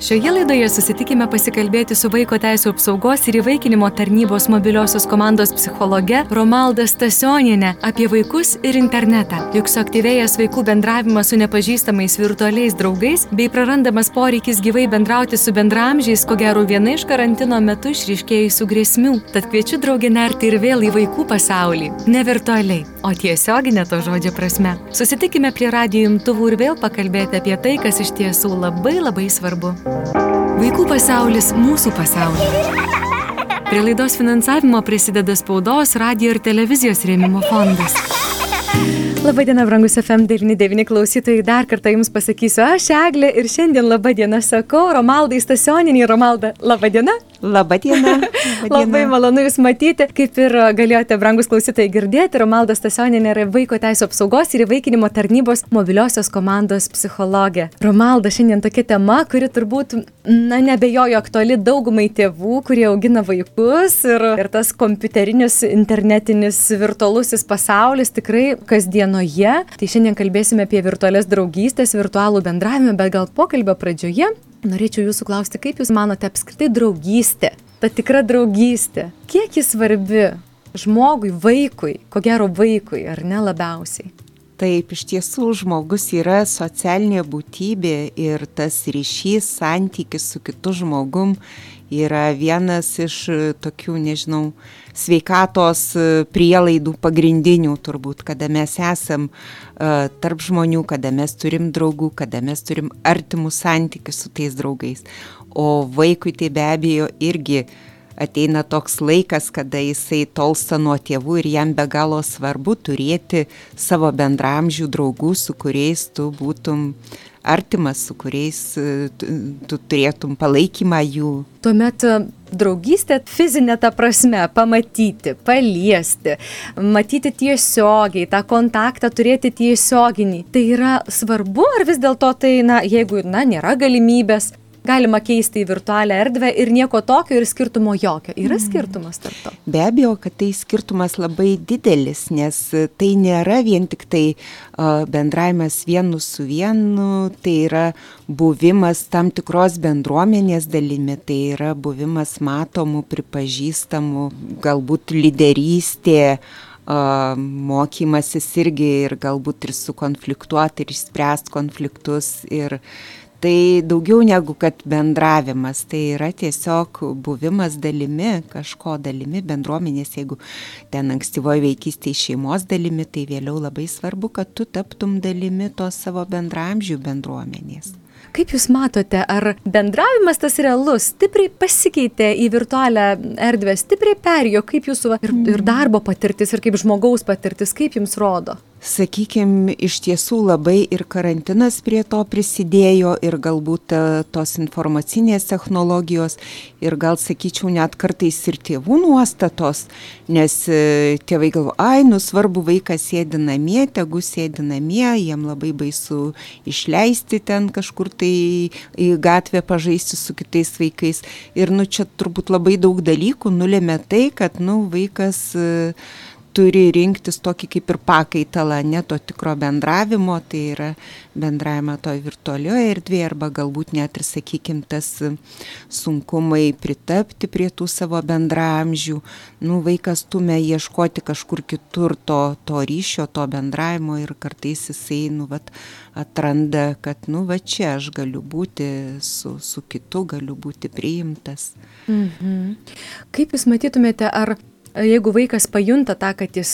Šioje laidoje susitikime pasikalbėti su Vaiko Teisų apsaugos ir įvaikinimo tarnybos mobiliosios komandos psichologe Romalda Stasioninė apie vaikus ir internetą. Juk suaktyvėjęs vaikų bendravimas su nepažįstamais virtualiais draugais bei prarandamas poreikis gyvai bendrauti su bendramžiais, ko gero viena iš karantino metu išryškėjusių grėsmių. Tad kviečiu draugį nerti ir vėl į vaikų pasaulį. Ne virtualiai, o tiesioginė to žodžio prasme. Susitikime prie radio imtuvų ir vėl pakalbėti apie tai, kas iš tiesų labai labai svarbu. Vaikų pasaulis mūsų pasaulyje. Prie laidos finansavimo prisideda spaudos, radio ir televizijos rėmimo fondas. Labadiena, brangus FM99 klausytojai, dar kartą Jums pasakysiu, aš Eglė ir šiandien labadiena sakau Romaldai Stasioninį. Romalda, labadiena. Labadiena. Labadiena. Labai malonu Jūs matyti. Kaip ir galėjote, brangus klausytojai, girdėti, Romalda Stasioninė yra Vaiko Teisų apsaugos ir įvaikinimo tarnybos mobiliosios komandos psichologė. Romalda, šiandien tokia tema, kuri turbūt, na, nebejoju aktuali daugumai tėvų, kurie augina vaikus ir, ir tas kompiuterinis, internetinis, virtualusis pasaulis tikrai kasdienoje. Tai šiandien kalbėsime apie virtualias draugystės, virtualų bendravimą, bet gal pokalbio pradžioje norėčiau jūsų klausti, kaip jūs manote apskritai draugystė, ta tikra draugystė, kiek ji svarbi žmogui, vaikui, ko gero vaikui, ar ne labiausiai? Taip, iš tiesų žmogus yra socialinė būtybė ir tas ryšys, santykis su kitu žmogum yra vienas iš tokių, nežinau, sveikatos prielaidų pagrindinių turbūt, kada mes esam uh, tarp žmonių, kada mes turim draugų, kada mes turim artimus santykius su tais draugais. O vaikui tai be abejo irgi ateina toks laikas, kada jisai tolsta nuo tėvų ir jam be galo svarbu turėti savo bendramžių draugų, su kuriais tu būtum artimas, su kuriais tu turėtum palaikymą jų. Tuomet draugystė fizinė ta prasme, pamatyti, paliesti, matyti tiesiogiai, tą kontaktą turėti tiesioginį. Tai yra svarbu ar vis dėlto tai, na, jeigu, na, nėra galimybės, galima keisti į virtualią erdvę ir nieko tokio ir skirtumo jokio. Yra skirtumas tarp to? Be abejo, kad tai skirtumas labai didelis, nes tai nėra vien tik tai uh, bendravimas vienu su vienu, tai yra buvimas tam tikros bendruomenės dalimi, tai yra buvimas matomų, pripažįstamų, galbūt lyderystė, mokymasis irgi ir galbūt ir sukonfliktuoti, ir išspręsti konfliktus. Ir, tai daugiau negu kad bendravimas, tai yra tiesiog buvimas dalimi, kažko dalimi, bendruomenės, jeigu ten ankstyvoje vaikystėje šeimos dalimi, tai vėliau labai svarbu, kad tu taptum dalimi tos savo bendramžių bendruomenės. Kaip Jūs matote, ar bendravimas tas realus stipriai pasikeitė į virtualią erdvę, stipriai perėjo, kaip Jūsų ir, ir darbo patirtis, ir kaip žmogaus patirtis, kaip Jums rodo? Sakykime, iš tiesų labai ir karantinas prie to prisidėjo ir galbūt tos informacinės technologijos ir gal sakyčiau net kartais ir tėvų nuostatos, nes tėvai galvo, ai, nu svarbu vaikas sėdi namie, tegu sėdi namie, jiem labai baisu išleisti ten kažkur tai į gatvę pažaisti su kitais vaikais. Ir nu čia turbūt labai daug dalykų nulėmė tai, kad nu vaikas turi rinktis tokį kaip ir pakaitalą, ne to tikro bendravimo, tai yra bendravimą toj virtualioje erdvėje arba galbūt net ir, sakykime, tas sunkumai pritapti prie tų savo bendramžių. Nu, vaikas tumia ieškoti kažkur kitur to, to ryšio, to bendravimo ir kartais jisai, nu, vat, atranda, kad, nu, va čia aš galiu būti su, su kitu, galiu būti priimtas. Mhm. Kaip Jūs matytumėte, ar Jeigu vaikas pajunta tą, kad jis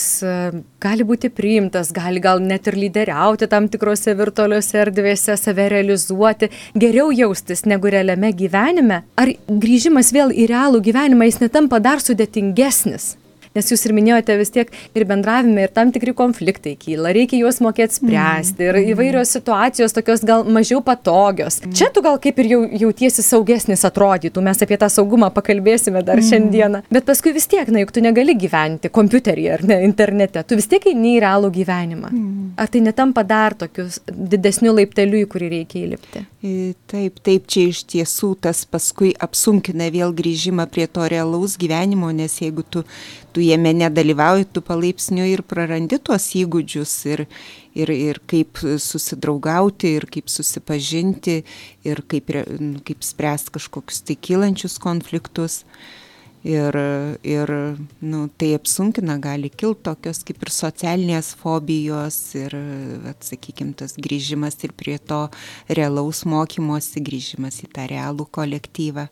gali būti priimtas, gali gal net ir lyderiauti tam tikrose virtualiuose erdvėse, save realizuoti, geriau jaustis negu realiame gyvenime, ar grįžimas vėl į realų gyvenimą jis netampa dar sudėtingesnis? Nes jūs ir minėjote vis tiek ir bendravime, ir tam tikri konfliktai kyla, reikia juos mokėti spręsti, ir Mhm. įvairios situacijos tokios gal mažiau patogios. Čia tu gal kaip ir jau jautiesi saugesnis atrodytų, mes apie tą saugumą pakalbėsime dar šiandieną, bet paskui vis tiek, na juk tu negali gyventi kompiuteryje ar ne internete, tu vis tiek eini į realų gyvenimą. Ar tai netampa dar tokius didesnių laiptelių, į kurį reikia įlipti? Taip, taip, čia iš tiesų tas paskui apsunkina vėl grįžimą prie to realaus gyvenimo, nes jeigu tu, tu jame nedalyvauji, tu palaipsniui ir prarandi tuos įgūdžius ir, ir, ir kaip susidraugauti, ir kaip susipažinti, ir kaip, nu, kaip spręsti kažkokius tai kylančius konfliktus. Ir, ir nu, tai apsunkina, gali kilti tokios kaip ir socialinės fobijos ir, sakykime, tas grįžimas ir prie to realaus mokymosi, grįžimas į tą realų kolektyvą.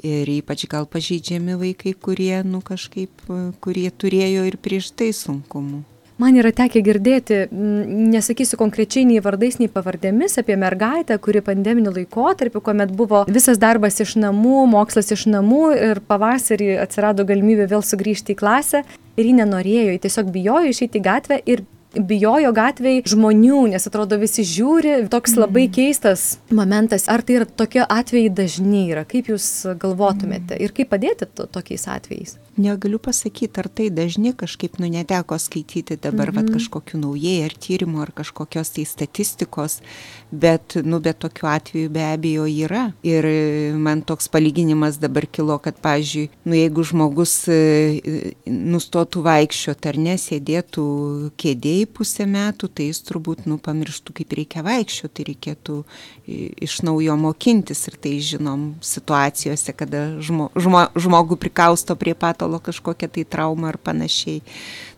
Ir ypač gal pažeidžiami vaikai, kurie, nu kažkaip, kurie turėjo ir prieš tai sunkumų. Man yra tekę girdėti, nesakysiu konkrečiai nei vardais, nei pavardėmis, apie mergaitę, kuri pandeminiu laikotarpiu, kuomet buvo visas darbas iš namų, mokslas iš namų ir pavasarį atsirado galimybė vėl sugrįžti į klasę ir ji nenorėjo, ji tiesiog bijojo išeiti į gatvę ir bijojo gatvėj žmonių, nes atrodo visi žiūri, toks labai keistas momentas. Ar tai yra tokie atvejai dažni yra, kaip jūs galvotumėte ir kaip padėti to, tokiais atvejais? Negaliu pasakyti, ar tai dažni kažkaip, nu, neteko skaityti dabar, mhm. vad kažkokių naujai ar tyrimų, ar kažkokios tai statistikos, bet, nu, bet tokiu atveju be abejo yra. Ir man toks palyginimas dabar kilo, kad, pavyzdžiui, nu, jeigu žmogus e, nustotų vaikščioti ar nesėdėtų kėdėjai pusę metų, tai jis turbūt, nu, pamirštų, kaip reikia vaikščioti, tai reikėtų iš naujo mokintis ir tai žinom situacijose, kada žmo, žmo, žmogų prikausto prie patalo kažkokią tai traumą ar panašiai.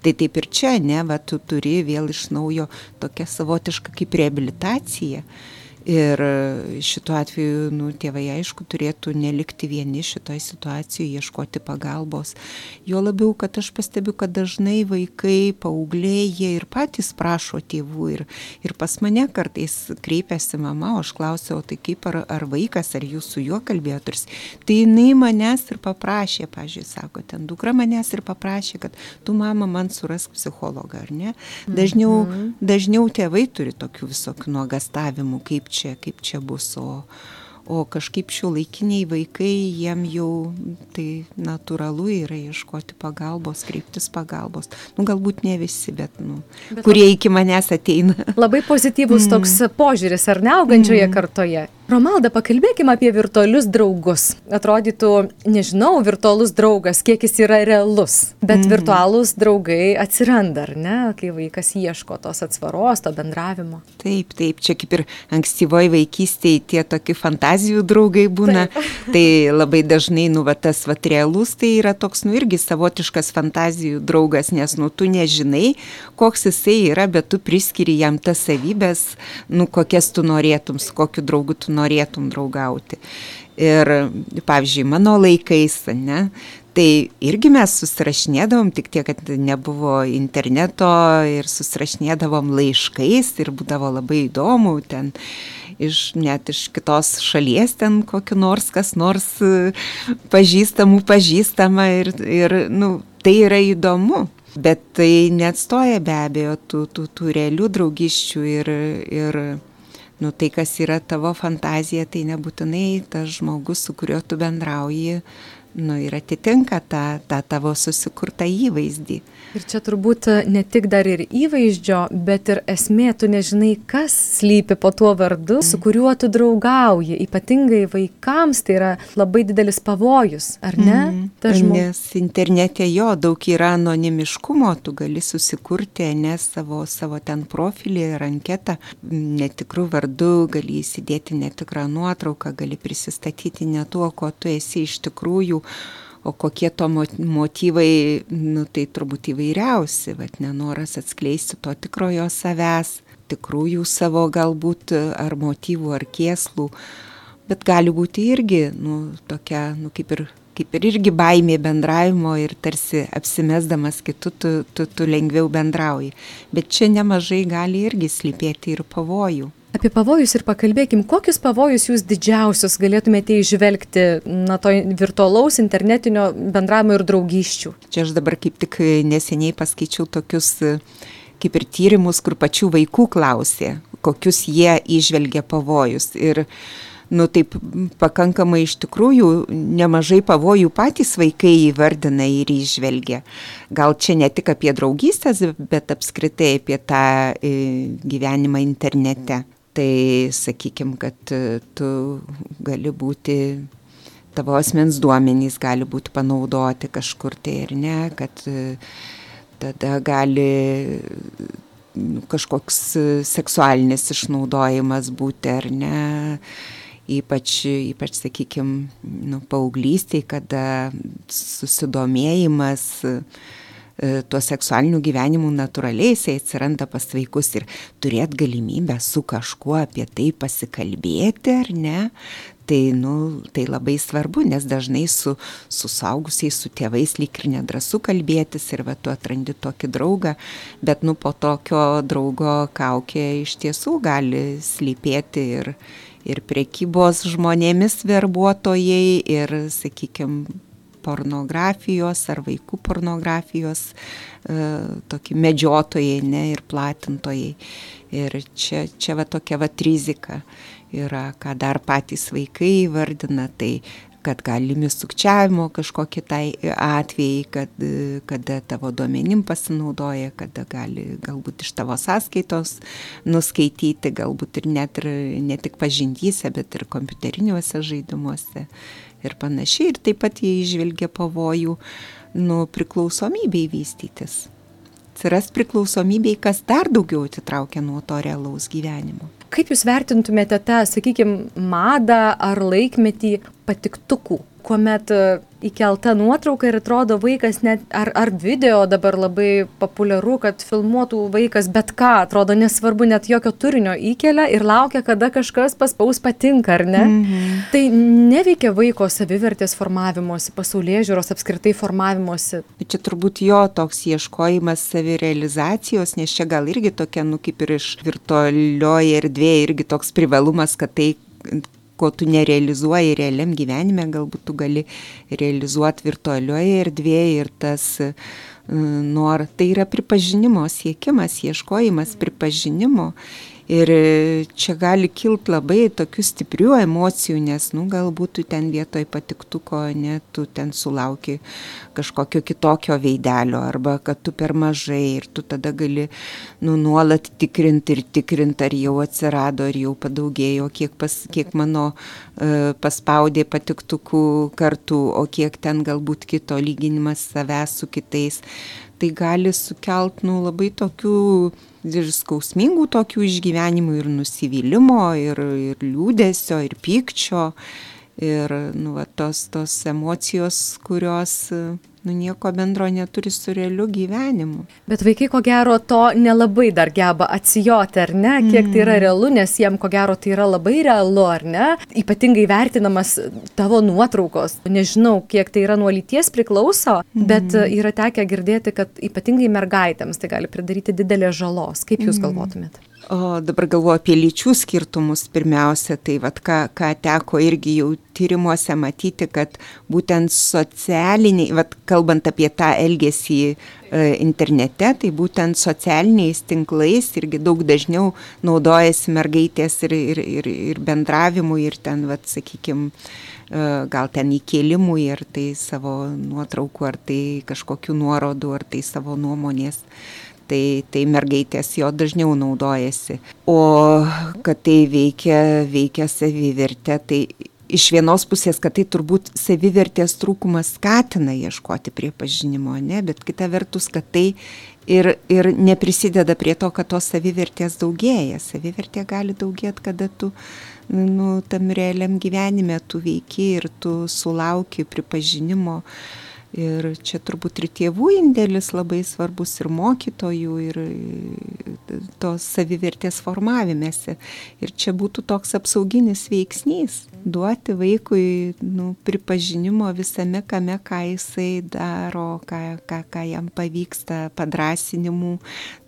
Tai taip ir čia, ne, va, tu turi vėl iš naujo tokią savotišką kaip reabilitaciją. Ir šituo atveju, nu, tėvai aišku turėtų nelikti vieni šitoje situacijoje, ieškoti pagalbos. Jo labiau, kad aš pastebiu, kad dažnai vaikai, paaugliai, jie ir patys prašo tėvų. Ir, ir pas mane kartais kreipiasi mama, o aš klausiau, tai kaip ar, ar vaikas, ar jūs su juo kalbėjote. Tai jinai manęs ir paprašė, pažiūrėjau, sako, ten dukra manęs ir paprašė, kad tu mama man surask psichologą, ar ne? Dažniau, mhm. dažniau tėvai turi tokių visokių nuogastavimų, kaip čia, kaip čia bus, o, o kažkaip šio laikiniai vaikai, jiem jau tai natūralu yra ieškoti pagalbos, kreiptis pagalbos. Nu, galbūt ne visi, bet, nu, bet kurie iki manęs ateina. Labai pozityvus mm. toks požiūris ar neaugančioje mm. kartoje. Romalda, pakalbėkime apie virtualius draugus. Atrodytų, nežinau, virtualus draugas, kiek jis yra realus, bet mm. virtualūs draugai atsiranda, ar ne, kai vaikas ieško tos atsvaros, to bendravimo. Taip, taip, čia kaip ir ankstyvoji vaikystėje tie tokie fantazijų draugai būna. Taip. tai labai dažnai, nu, va, tas va, realus, tai yra toks, nu, irgi savotiškas fantazijų draugas, nes, nu, tu nežinai, koks jisai yra, bet tu priskiri jam tas savybės, nu, kokias tu norėtum, su kokiu draugu tu norėtum draugauti. Ir, pavyzdžiui, mano laikais, ne, tai irgi mes susirašinėdavom, tik tiek, kad nebuvo interneto ir susirašinėdavom laiškais ir būdavo labai įdomu ten iš, net iš kitos šalies ten kokiu nors, kas nors pažįstamų pažįstama ir, ir nu, tai yra įdomu. Bet tai neatstoja be abejo tų, tų, tų realių draugiščių ir, ir nu, tai, kas yra tavo fantazija, tai nebūtinai tas žmogus, su kuriuo tu bendrauji, nu, ir atitinka tą, tą tavo susikurtą įvaizdį. Ir čia turbūt ne tik dar ir įvaizdžio, bet ir esmė, tu nežinai, kas slypi po tuo vardu, su kuriuo tu draugauji. Ypatingai vaikams tai yra labai didelis pavojus, ar ne? Mm. Žmo... Nes internete jo daug yra anonimiškumo, tu gali susikurti, ne savo, savo ten profilį ir anketą, netikrų vardų, gali įsidėti netikrą nuotrauką, gali prisistatyti ne tuo, ko tu esi iš tikrųjų o kokie to motyvai, nu, tai turbūt įvairiausi, bet nenoras atskleisti to tikrojo savęs, tikrųjų savo galbūt ar motyvų, ar kieslų, bet gali būti irgi, nu, tokia, nu, kaip ir kaip ir irgi baimė bendravimo ir tarsi apsimesdamas kitu, tu, tu, tu lengviau bendrauji. Bet čia nemažai gali irgi slypėti ir pavojų. Apie pavojus ir pakalbėkim, kokius pavojus jūs didžiausius galėtumėte išvelgti, na, to virtualaus internetinio bendravimo ir draugyščių? Čia aš dabar kaip tik neseniai paskaičiau tokius kaip ir tyrimus, kur pačių vaikų klausė, kokius jie išvelgia pavojus. Ir nu taip pakankamai iš tikrųjų nemažai pavojų patys vaikai įvardina ir išvelgia. Gal čia ne tik apie draugystės, bet apskritai apie tą e, gyvenimą internete. Tai sakykime, kad e, tu gali būti tavo asmens duomenys gali būti panaudoti kažkur tai ir ne, kad e, tada gali nu, kažkoks seksualinis išnaudojimas būti ar ne, ypač, ypač sakykime, nu, paauglystėje, kada susidomėjimas e, tuo seksualiniu gyvenimu natūraliai jisai atsiranda pas vaikus ir turėti galimybę su kažkuo apie tai pasikalbėti ar ne, tai, nu, tai labai svarbu, nes dažnai su, su saugusiais, su tėvais lyg ir nedrasu kalbėtis ir va tu atrandi tokį draugą, bet nu po tokio draugo kaukė iš tiesų gali slypėti ir, ir priekybos žmonėmis verbuotojai ir, sakykime, pornografijos ar vaikų pornografijos e, tokie medžiotojai ne, ir platintojai. Ir čia, čia va tokia va rizika yra, ką dar patys vaikai įvardina, tai kad galimi sukčiavimo kažkokie tai atvejai, kad, kada tavo duomenim pasinaudoja, kada gali galbūt iš tavo sąskaitos nuskaityti, galbūt ir net ir ne tik pažintyse, bet ir kompiuteriniuose žaidimuose ir panašiai. Ir taip pat jie išvelgia pavojų nu, priklausomybei vystytis. Atsiras priklausomybei, kas dar daugiau atitraukia nuo to realaus gyvenimo. Kaip Jūs vertintumėte tą, sakykime, madą ar laikmetį patiktukų, kuomet įkelta nuotrauka ir atrodo vaikas net, ar, ar video dabar labai populiaru, kad filmuotų vaikas bet ką, atrodo nesvarbu, net jokio turinio įkelia ir laukia, kada kažkas paspaus patinka, ar ne? -hmm. Tai neveikia vaiko savivertės formavimosi, pasaulyje žiūros apskritai formavimosi. Čia turbūt jo toks ieškojimas savirealizacijos, nes čia gal irgi tokia, nu kaip ir iš virtualioje erdvėje irgi toks privalumas, kad tai ko tu nerealizuoji realiam gyvenime, galbūt tu gali realizuoti virtualioje erdvėje ir tas mm, nor, tai yra pripažinimo siekimas, ieškojimas pripažinimo Ir čia gali kilti labai tokių stiprių emocijų, nes, nu, galbūt tu ten vietoj patiktuko, ne, tu ten sulauki kažkokio kitokio veidelio, arba kad tu per mažai ir tu tada gali, nu, nuolat tikrinti ir tikrinti, ar jau atsirado, ar jau padaugėjo, kiek, pas, kiek mano uh, paspaudė patiktukų kartų, o kiek ten galbūt kito lyginimas savęs su kitais. Tai gali sukelt, nu, labai tokių ir skausmingų tokių išgyvenimų, ir nusivylimo, ir, ir liūdėsio, ir pykčio, ir nu, va, tos, tos emocijos, kurios nu, nieko bendro neturi su realiu gyvenimu. Bet vaikai ko gero to nelabai dar geba atsijoti, ar ne, kiek mm. tai yra mm. realu, nes jiem ko gero tai yra labai realu, ar ne, ypatingai vertinamas tavo nuotraukos. Nežinau, kiek tai yra nuo lyties priklauso, mm. bet yra tekę girdėti, kad ypatingai mergaitėms tai gali pridaryti didelės žalos. Kaip jūs mm. galvotumėte? O dabar galvoju apie lyčių skirtumus. Pirmiausia, tai vad ką, ką teko irgi jau tyrimuose matyti, kad būtent socialiniai, vad kalbant apie tą elgesį e, internete, tai būtent socialiniais tinklais irgi daug dažniau naudojasi mergaitės ir, ir, ir, ir bendravimui ir ten, vad sakykime, gal ten įkėlimui, ar tai savo nuotraukų, ar tai kažkokių nuorodų, ar tai savo nuomonės tai, tai mergaitės jo dažniau naudojasi. O kad tai veikia, veikia savivertę, tai iš vienos pusės, kad tai turbūt savivertės trūkumas skatina ieškoti priepažinimo, ne, bet kita vertus, kad tai ir, ir neprisideda prie to, kad tos savivertės daugėja. Savivertė gali daugėti, kada tu nu, tam realiam gyvenime tu veiki ir tu sulauki pripažinimo. Uh, Ir čia turbūt ir tėvų indėlis labai svarbus, ir mokytojų, ir tos savivertės formavimėsi. Ir čia būtų toks apsauginis veiksnys - duoti vaikui nu, pripažinimo visame, kame, ką jisai daro, ką, ką, ką jam pavyksta, padrasinimų,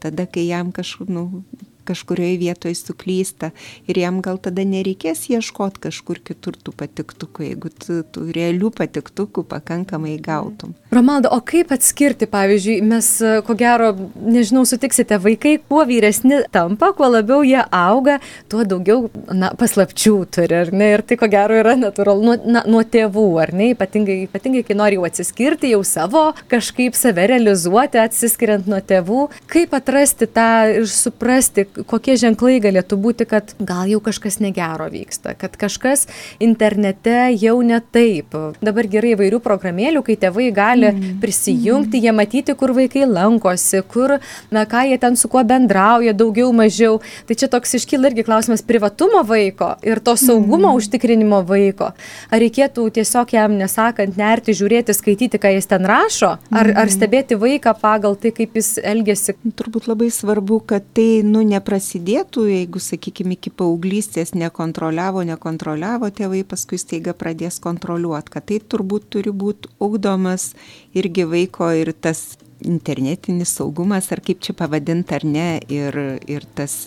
tada, kai jam kažkur, nu, kažkurioje vietoje suklysta ir jam gal tada nereikės ieškoti kažkur kitur tų patiktukų, jeigu tu, tu realių patiktukų pakankamai gautum. Romalda, o kaip atskirti, pavyzdžiui, mes, ko gero, nežinau, sutiksite, vaikai kuo vyresni tampa, kuo labiau jie auga, tuo daugiau na, paslapčių turi, ar ne? Ir tai ko gero yra natūralu nuo, na, nuo tėvų, ar ne? Ypatingai, ypatingai, kai nori jau atsiskirti, jau savo kažkaip save realizuoti, atsiskiriant nuo tėvų. Kaip atrasti tą ir suprasti, kokie ženklai galėtų būti, kad gal jau kažkas negero vyksta, kad kažkas internete jau ne taip. Dabar gerai įvairių programėlių, kai tėvai gali mm. prisijungti, jie matyti, kur vaikai lankosi, kur, na ką jie ten su kuo bendrauja, daugiau, mažiau. Tai čia toks iškyla irgi klausimas privatumo vaiko ir to saugumo mm. užtikrinimo vaiko. Ar reikėtų tiesiog jam nesakant nerti, žiūrėti, skaityti, ką jis ten rašo, ar, mm. ar stebėti vaiką pagal tai, kaip jis elgesi? Turbūt labai svarbu, kad tai, nu, ne neprasidėtų, jeigu, sakykime, iki paauglystės nekontroliavo, nekontroliavo tėvai, paskui staiga pradės kontroliuoti, kad tai turbūt turi būti ugdomas irgi vaiko ir tas internetinis saugumas, ar kaip čia pavadinti, ar ne, ir, ir tas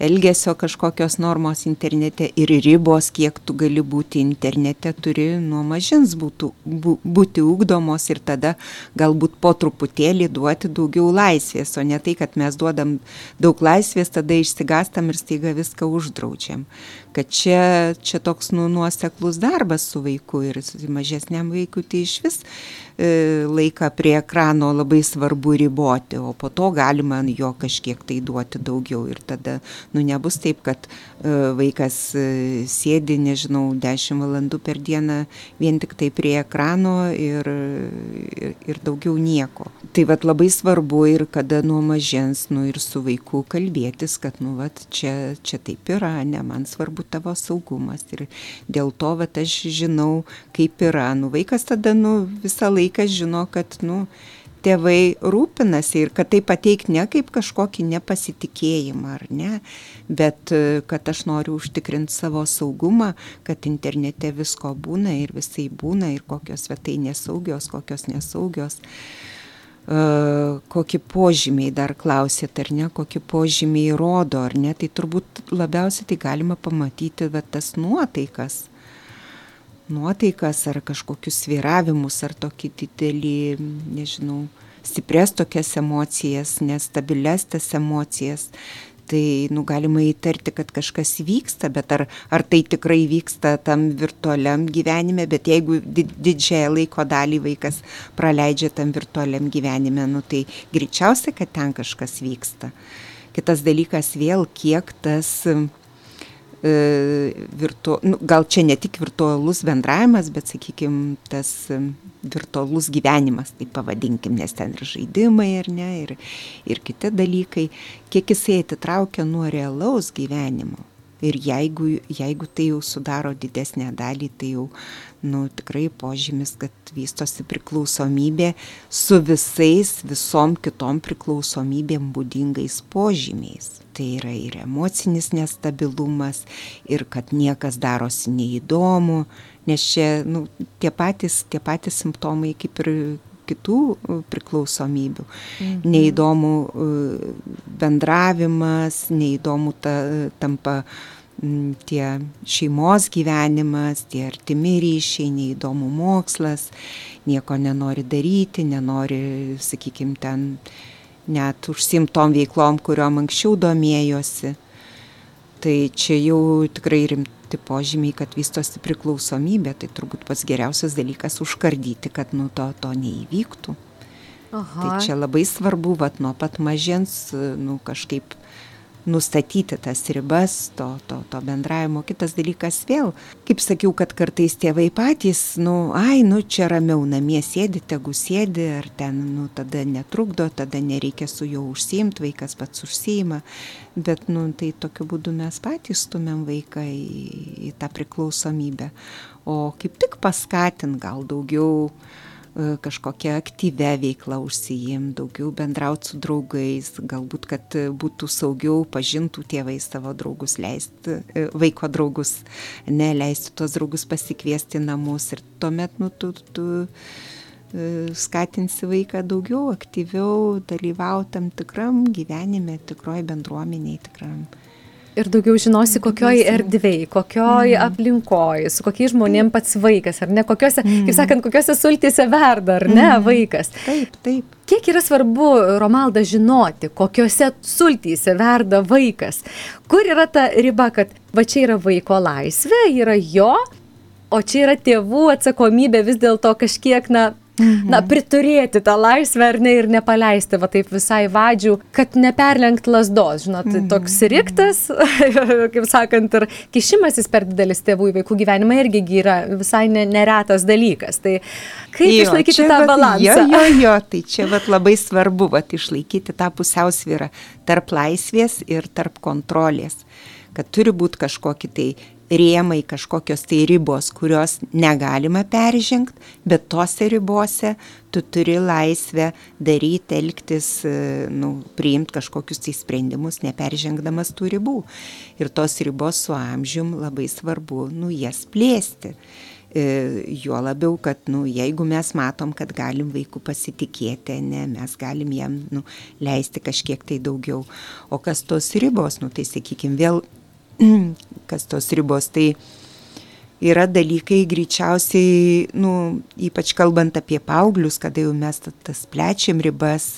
elgesio kažkokios normos internete ir ribos, kiek tu gali būti internete, turi nuo mažins būtų, bū, būti ugdomos ir tada galbūt po truputėlį duoti daugiau laisvės, o ne tai, kad mes duodam daug laisvės, tada išsigastam ir staiga viską uždraudžiam. Kad čia, čia toks nu, nuoseklus darbas su vaiku ir mažesniam vaikui tai iš vis e, laiką prie ekrano labai svarbu riboti, o po to galima jo kažkiek tai duoti daugiau ir tada nu nebus taip, kad e, vaikas e, sėdi, nežinau, 10 valandų per dieną vien tik tai prie ekrano ir, ir, ir daugiau nieko. Tai vad labai svarbu ir kada nuo mažens, nu ir su vaiku kalbėtis, kad, nu, vad čia, čia taip yra, ne, man svarbu tavo saugumas. Ir dėl to, vad aš žinau, kaip yra. Nu, vaikas tada, nu, visą laiką žino, kad, nu, tėvai rūpinasi ir kad tai pateik ne kaip kažkokį nepasitikėjimą ar ne, bet e, kad aš noriu užtikrinti savo saugumą, kad internete visko būna ir visai būna ir kokios svetainės saugios, kokios nesaugios. Uh, kokie požymiai dar klausėt, ar ne, kokie požymiai rodo, ar ne, tai turbūt labiausiai tai galima pamatyti va, tas nuotaikas, nuotaikas ar kažkokius sviravimus, ar tokį didelį, nežinau, stipres tokias emocijas, nestabilias tas emocijas. Tai nu, galima įtarti, kad kažkas vyksta, bet ar, ar tai tikrai vyksta tam virtualiam gyvenime, bet jeigu didžiąją laiko dalį vaikas praleidžia tam virtualiam gyvenime, nu, tai greičiausiai, kad ten kažkas vyksta. Kitas dalykas vėl, kiek tas virtu, nu, gal čia ne tik virtualus bendravimas, bet, sakykime, tas e, virtualus gyvenimas, tai pavadinkim, nes ten ir žaidimai, ir ne, ir, ir kiti dalykai, kiek jisai atitraukia nuo realaus gyvenimo. Ir jeigu, jeigu tai jau sudaro didesnę dalį, tai jau nu, tikrai požymis, kad vystosi priklausomybė su visais, visom kitom priklausomybėm būdingais požymiais. Tai yra ir emocinis nestabilumas, ir kad niekas darosi neįdomu, nes čia nu, tie, patys, tie patys simptomai kaip ir kitų priklausomybių. Mhm. Neįdomu bendravimas, neįdomu ta, tampa tie šeimos gyvenimas, tie artimi ryšiai, neįdomu mokslas, nieko nenori daryti, nenori, sakykime, ten net užsimtom veiklom, kuriuom anksčiau domėjosi. Tai čia jau tikrai rimti požymiai, kad vystosi priklausomybė, tai turbūt pats geriausias dalykas užkardyti, kad nu to, to neįvyktų. Aha. Tai čia labai svarbu, vat nuo pat mažens, nu kažkaip nustatyti tas ribas to, to, to bendravimo. Kitas dalykas vėl, kaip sakiau, kad kartais tėvai patys, nu, ai, nu, čia ramiau namie sėdi, tegu sėdi, ar ten, nu, tada netrukdo, tada nereikia su juo užsiimti, vaikas pats užsiima, bet, nu, tai tokiu būdu mes patys stumėm vaiką į, į tą priklausomybę. O kaip tik paskatint gal daugiau E, kažkokią aktyvę veiklą užsijim, daugiau bendrauti su draugais, galbūt, kad būtų saugiau pažintų tėvai savo draugus, leisti e, vaiko draugus, neleisti tos draugus pasikviesti namus ir tuomet, nu, tu, tu skatinsi vaiką daugiau, aktyviau dalyvauti tam tikram gyvenime, tikroji bendruomeniai, tikram Ir daugiau žinosi, kokioj erdvėj, kokioj mm. aplinkoj, su kokiais žmonėm pats vaikas, ar ne, kokiuose, mm. kaip sakant, kokiuose sultyse verda, ar ne, mm. vaikas. Taip, taip. Kiek yra svarbu, Romalda, žinoti, kokiuose sultyse verda vaikas? Kur yra ta riba, kad va čia yra vaiko laisvė, yra jo, o čia yra tėvų atsakomybė vis dėlto kažkiek, na, Mhm. Na, priturėti tą laisvę ar ne ir nepaleisti, va taip visai vadžių, kad neperlenkt lasdos, žinot, mhm. toks riktas, kaip sakant, ir kišimasis per didelis tėvų į vaikų gyvenimą irgi yra visai neretas dalykas. Tai kaip jo, išlaikyti tą vat, balansą? Jo, jo, jo, tai čia vat, labai svarbu vat, išlaikyti tą pusiausvyrą tarp laisvės ir tarp kontrolės kad turi būti kažkokie tai rėmai, kažkokios tai ribos, kurios negalima peržengti, bet tose ribose tu turi laisvę daryti, elgtis, e, nu, priimti kažkokius tai sprendimus, neperžengdamas tų ribų. Ir tos ribos su amžium labai svarbu, nu, jas plėsti. E, juo labiau, kad, nu, jeigu mes matom, kad galim vaikų pasitikėti, ne, mes galim jam, nu, leisti kažkiek tai daugiau. O kas tos ribos, nu, tai sakykime, vėl kas tos ribos. Tai yra dalykai greičiausiai, nu, ypač kalbant apie paauglius, kada jau mes tas plečiam ribas,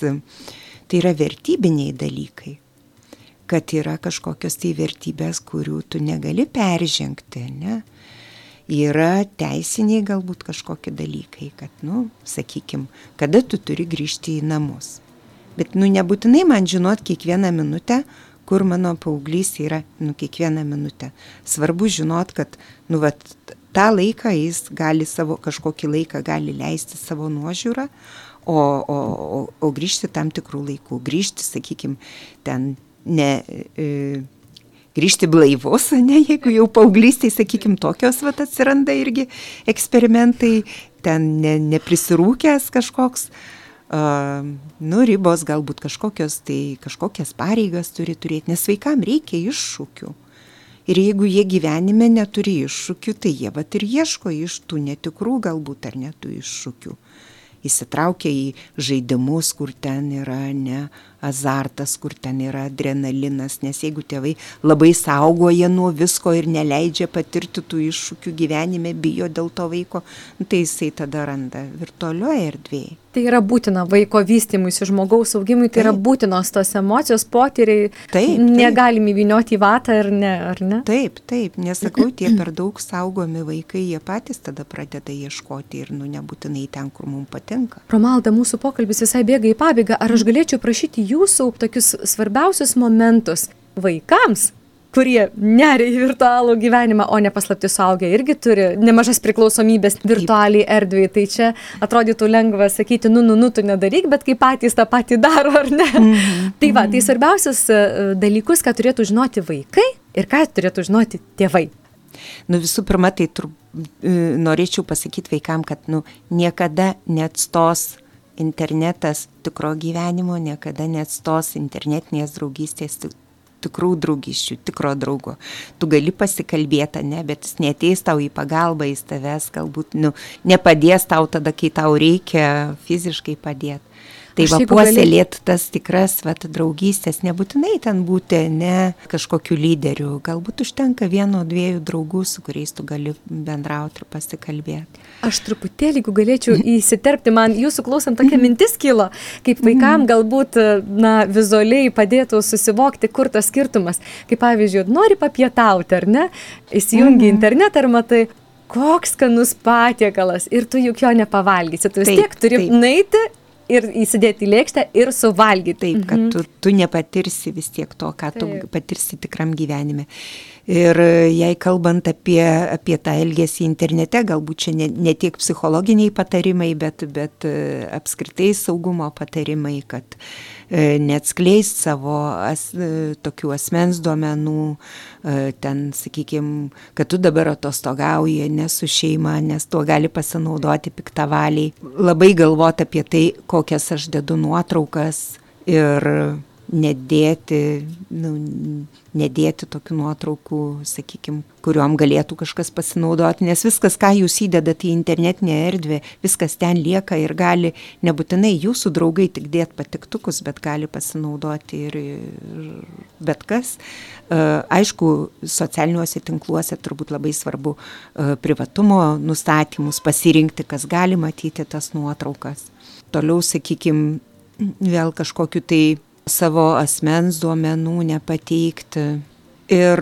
tai yra vertybiniai dalykai. Kad yra kažkokios tai vertybės, kurių tu negali peržengti, ne? Yra teisiniai galbūt kažkokie dalykai, kad, nu, sakykim, kada tu turi grįžti į namus. Bet, nu, nebūtinai man žinot kiekvieną minutę, kur mano paauglys yra, nu, kiekvieną minutę. Svarbu žinot, kad, nu, vat, tą laiką jis gali savo, kažkokį laiką gali leisti savo nuožiūrą, o, o, o, o grįžti tam tikrų laikų. Grįžti, sakykime, ten ne... E, grįžti blaivus, ne, jeigu jau paauglystai, sakykime, tokios vat atsiranda irgi eksperimentai, ten ne, neprisirūkęs kažkoks, nu, ribos galbūt kažkokios, tai kažkokias pareigas turi turėti, nes vaikam reikia iššūkių. Ir jeigu jie gyvenime neturi iššūkių, tai jie vat ir ieško iš tų netikrų galbūt ar netų iššūkių. Įsitraukia į žaidimus, kur ten yra ne azartas, kur ten yra adrenalinas, nes jeigu tėvai labai saugoja nuo visko ir neleidžia patirti tų iššūkių gyvenime, bijo dėl to vaiko, nu, tai jisai tada randa virtualioje erdvėje. Tai yra būtina vaiko vystimuisi, žmogaus augimui, tai taip. yra būtinos tos emocijos, potyriai. Taip. Negalim įvinioti į vatą ar ne, ar ne? Taip, taip, nesakau, tie per daug saugomi vaikai, jie patys tada pradeda ieškoti ir nu nebūtinai ten, kur mums patinka. Romalda, mūsų pokalbis visai bėga į pabaigą. Ar aš galėčiau prašyti jūsų tokius svarbiausius momentus vaikams kurie neria į virtualų gyvenimą, o ne paslapti suaugę irgi turi nemažas priklausomybės virtualiai erdvėjai. Tai čia atrodytų lengva sakyti, nu, nu, nu, tu nedaryk, bet kai patys tą patį daro, ar ne? Mm -hmm. Tai va, tai svarbiausias e, dalykus, ką turėtų žinoti vaikai ir ką turėtų žinoti tėvai. Nu visų pirma, tai tur, e, norėčiau pasakyti vaikam, kad nu, niekada neatstos internetas tikro gyvenimo niekada neatstos internetinės draugystės tikrų draugiščių, tikro draugo. Tu gali pasikalbėti, ne, bet jis neteis tau į pagalbą, jis tavęs galbūt nu, nepadės tau tada, kai tau reikia fiziškai padėti. Tai va puoselėt tas tikras vat, draugystės, nebūtinai ten būti ne kažkokiu lyderiu, galbūt užtenka vieno, dviejų draugų, su kuriais tu gali bendrauti ir pasikalbėti. Aš truputėlį, jeigu galėčiau įsiterpti, man jūsų klausant tokia mintis kilo, kaip vaikam galbūt na, vizualiai padėtų susivokti, kur tas skirtumas. Kaip pavyzdžiui, nori papietauti ar ne, įsijungi mhm. internetą ir matai, koks skanus patiekalas ir tu juk jo nepavalgysi. Tu vis tiek turi taip. naiti ir įsidėti į lėkštę ir suvalgyti. Taip, kad mhm. tu, tu nepatirsi vis tiek to, ką tu Taip. patirsi tikram gyvenime. Ir jei kalbant apie, apie tą elgesį internete, galbūt čia ne, ne tiek psichologiniai patarimai, bet, bet apskritai saugumo patarimai, kad E, neatskleist savo as, e, tokių asmens duomenų, e, ten, sakykime, kad tu dabar atostogauji ne su šeima, nes tuo gali pasinaudoti piktavaliai. Labai galvoti apie tai, kokias aš dedu nuotraukas ir nedėti, nu, nedėti tokių nuotraukų, sakykime, kuriuom galėtų kažkas pasinaudoti, nes viskas, ką jūs įdedate į internetinę erdvę, viskas ten lieka ir gali nebūtinai jūsų draugai tik dėti patiktukus, bet gali pasinaudoti ir, ir bet kas. E, aišku, socialiniuose tinkluose turbūt labai svarbu e, privatumo nustatymus, pasirinkti, kas gali matyti tas nuotraukas. Toliau, sakykime, vėl kažkokiu tai savo asmens duomenų nepateikti. Ir,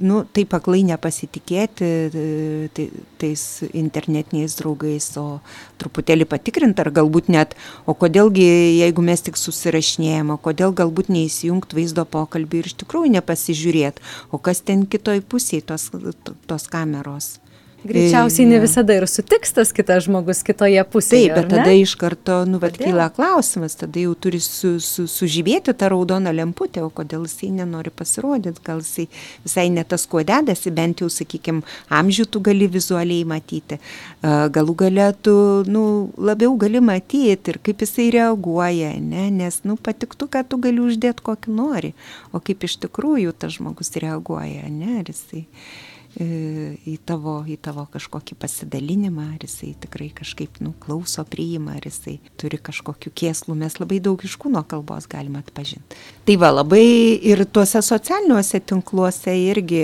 nu, taip aklai nepasitikėti tai, tais internetiniais draugais, o truputėlį patikrinti, ar galbūt net, o kodėlgi, jeigu mes tik susirašinėjom, o kodėl galbūt neįsijungt vaizdo pokalbį ir iš tikrųjų nepasižiūrėti, o kas ten kitoj pusėje tos, tos kameros. Greičiausiai ne visada ir sutiks tas kitas žmogus kitoje pusėje. Taip, bet tada iš karto, nu, bet kyla klausimas, tada jau turi su, su, sužibėti tą raudoną lemputę, o kodėl jisai nenori pasirodyti, gal jisai visai ne tas, kuo dedasi, bent jau, sakykime, amžių tu gali vizualiai matyti. Galų gale tu, nu, labiau gali matyti ir kaip jisai reaguoja, ne? nes, nu, patiktų, kad tu gali uždėti kokį nori, o kaip iš tikrųjų tas žmogus reaguoja, ne? Ar jisai į tavo, į tavo kažkokį pasidalinimą, ar jisai tikrai kažkaip nu, klauso, priima, ar jisai turi kažkokių kėslų, mes labai daug iš kūno kalbos galime atpažinti. Tai va, labai ir tuose socialiniuose tinkluose irgi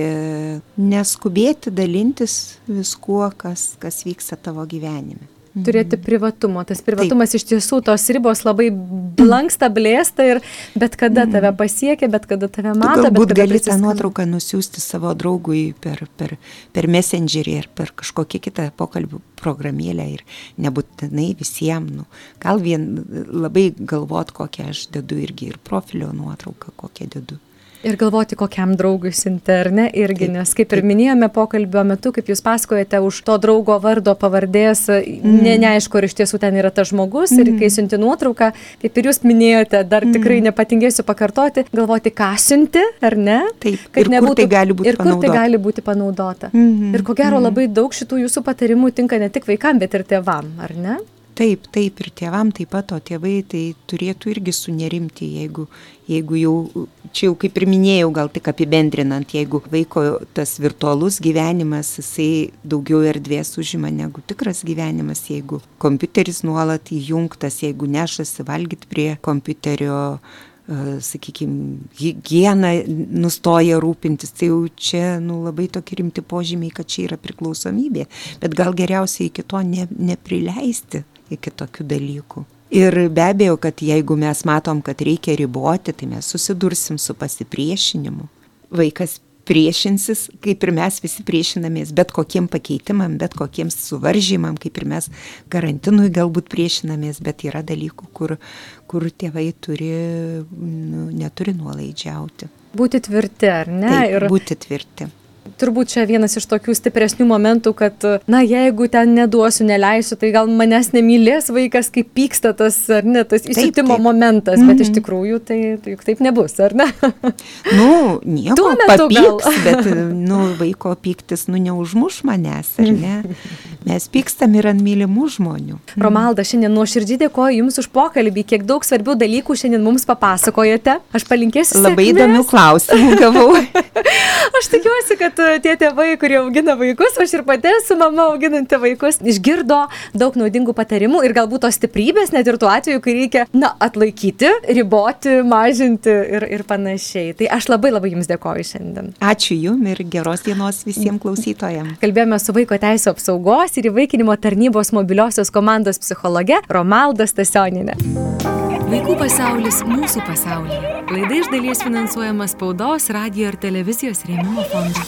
neskubėti dalintis viskuo, kas, kas vyksta tavo gyvenime turėti mhm. privatumo. Tas privatumas Taip. iš tiesų, tos ribos labai blanksta, blėsta ir bet kada mhm. tave pasiekia, bet kada tave mato. Galbūt gali tą nuotrauką nusiųsti savo draugui per, per, per messengerį ar per kažkokią kitą pokalbių programėlę ir nebūtinai visiems. Nu, gal vien labai galvot, kokią aš dedu irgi ir profilio nuotrauką, kokią dedu. Ir galvoti, kokiam draugui siunti, ar ne, irgi, nes kaip ir minėjome pokalbio metu, kaip jūs pasakojate, už to draugo vardo pavardės, mm. ne, neaišku, ar iš tiesų ten yra tas žmogus, mm. ir kai siunti nuotrauką, kaip ir jūs minėjote, dar mm. tikrai nepatingėsiu pakartoti, galvoti, ką siunti, ar ne? Taip, kad nebūtų, tai gali būti ir kur tai gali būti panaudota. Mm -hmm. Ir ko gero mm. labai daug šitų jūsų patarimų tinka ne tik vaikam, bet ir tėvam, ar ne? Taip, taip, ir tėvam taip pat, o tėvai tai turėtų irgi sunerimti, jeigu, jeigu jau, čia jau kaip ir minėjau, gal tik apibendrinant, jeigu vaiko tas virtualus gyvenimas, jisai daugiau erdvės užima negu tikras gyvenimas, jeigu kompiuteris nuolat įjungtas, jeigu nešasi valgyti prie kompiuterio, e, sakykime, higieną nustoja rūpintis, tai jau čia nu, labai tokie rimti požymiai, kad čia yra priklausomybė, bet gal geriausiai iki to ne, neprileisti iki tokių dalykų. Ir be abejo, kad jeigu mes matom, kad reikia riboti, tai mes susidursim su pasipriešinimu. Vaikas priešinsis, kaip ir mes visi priešinamės bet kokiem pakeitimam, bet kokiems suvaržymam, kaip ir mes karantinui galbūt priešinamės, bet yra dalykų, kur, kur tėvai turi, nu, neturi nuolaidžiauti. Būti tvirti, ar ne? Taip, ir būti tvirti turbūt čia vienas iš tokių stipresnių momentų, kad, na, jeigu ten neduosiu, neleisiu, tai gal manęs nemylės vaikas, kaip pyksta tas, ar ne, tas įsitimo momentas, mm -hmm. bet iš mhm. tikrųjų tai, tai juk taip nebus, ar ne? nu, nieko, Tuo metu papyks, gal. bet, nu, vaiko pyktis, nu, neužmuš manęs, ar ne? Mes pykstam ir ant mylimų žmonių. Romalda, šiandien nuoširdžiai dėkoju Jums už pokalbį, kiek daug svarbių dalykų šiandien mums papasakojate. Aš palinkėsiu. Labai sėkmės. įdomių klausimų gavau. Aš tikiuosi, kad tie tėvai, kurie augina vaikus, aš ir pati esu mama auginanti vaikus, išgirdo daug naudingų patarimų ir galbūt tos stiprybės, net ir tuo atveju, kai reikia, na, atlaikyti, riboti, mažinti ir, ir panašiai. Tai aš labai labai Jums dėkoju šiandien. Ačiū Jums ir geros dienos visiems klausytojams. Kalbėjome su vaiko teisų apsaugos ir įvaikinimo tarnybos mobiliosios komandos psichologe Romalda Stasioninė. Vaikų pasaulis mūsų pasaulyje. Laida iš dalies finansuojama spaudos, radio ir televizijos rėmimo fondo.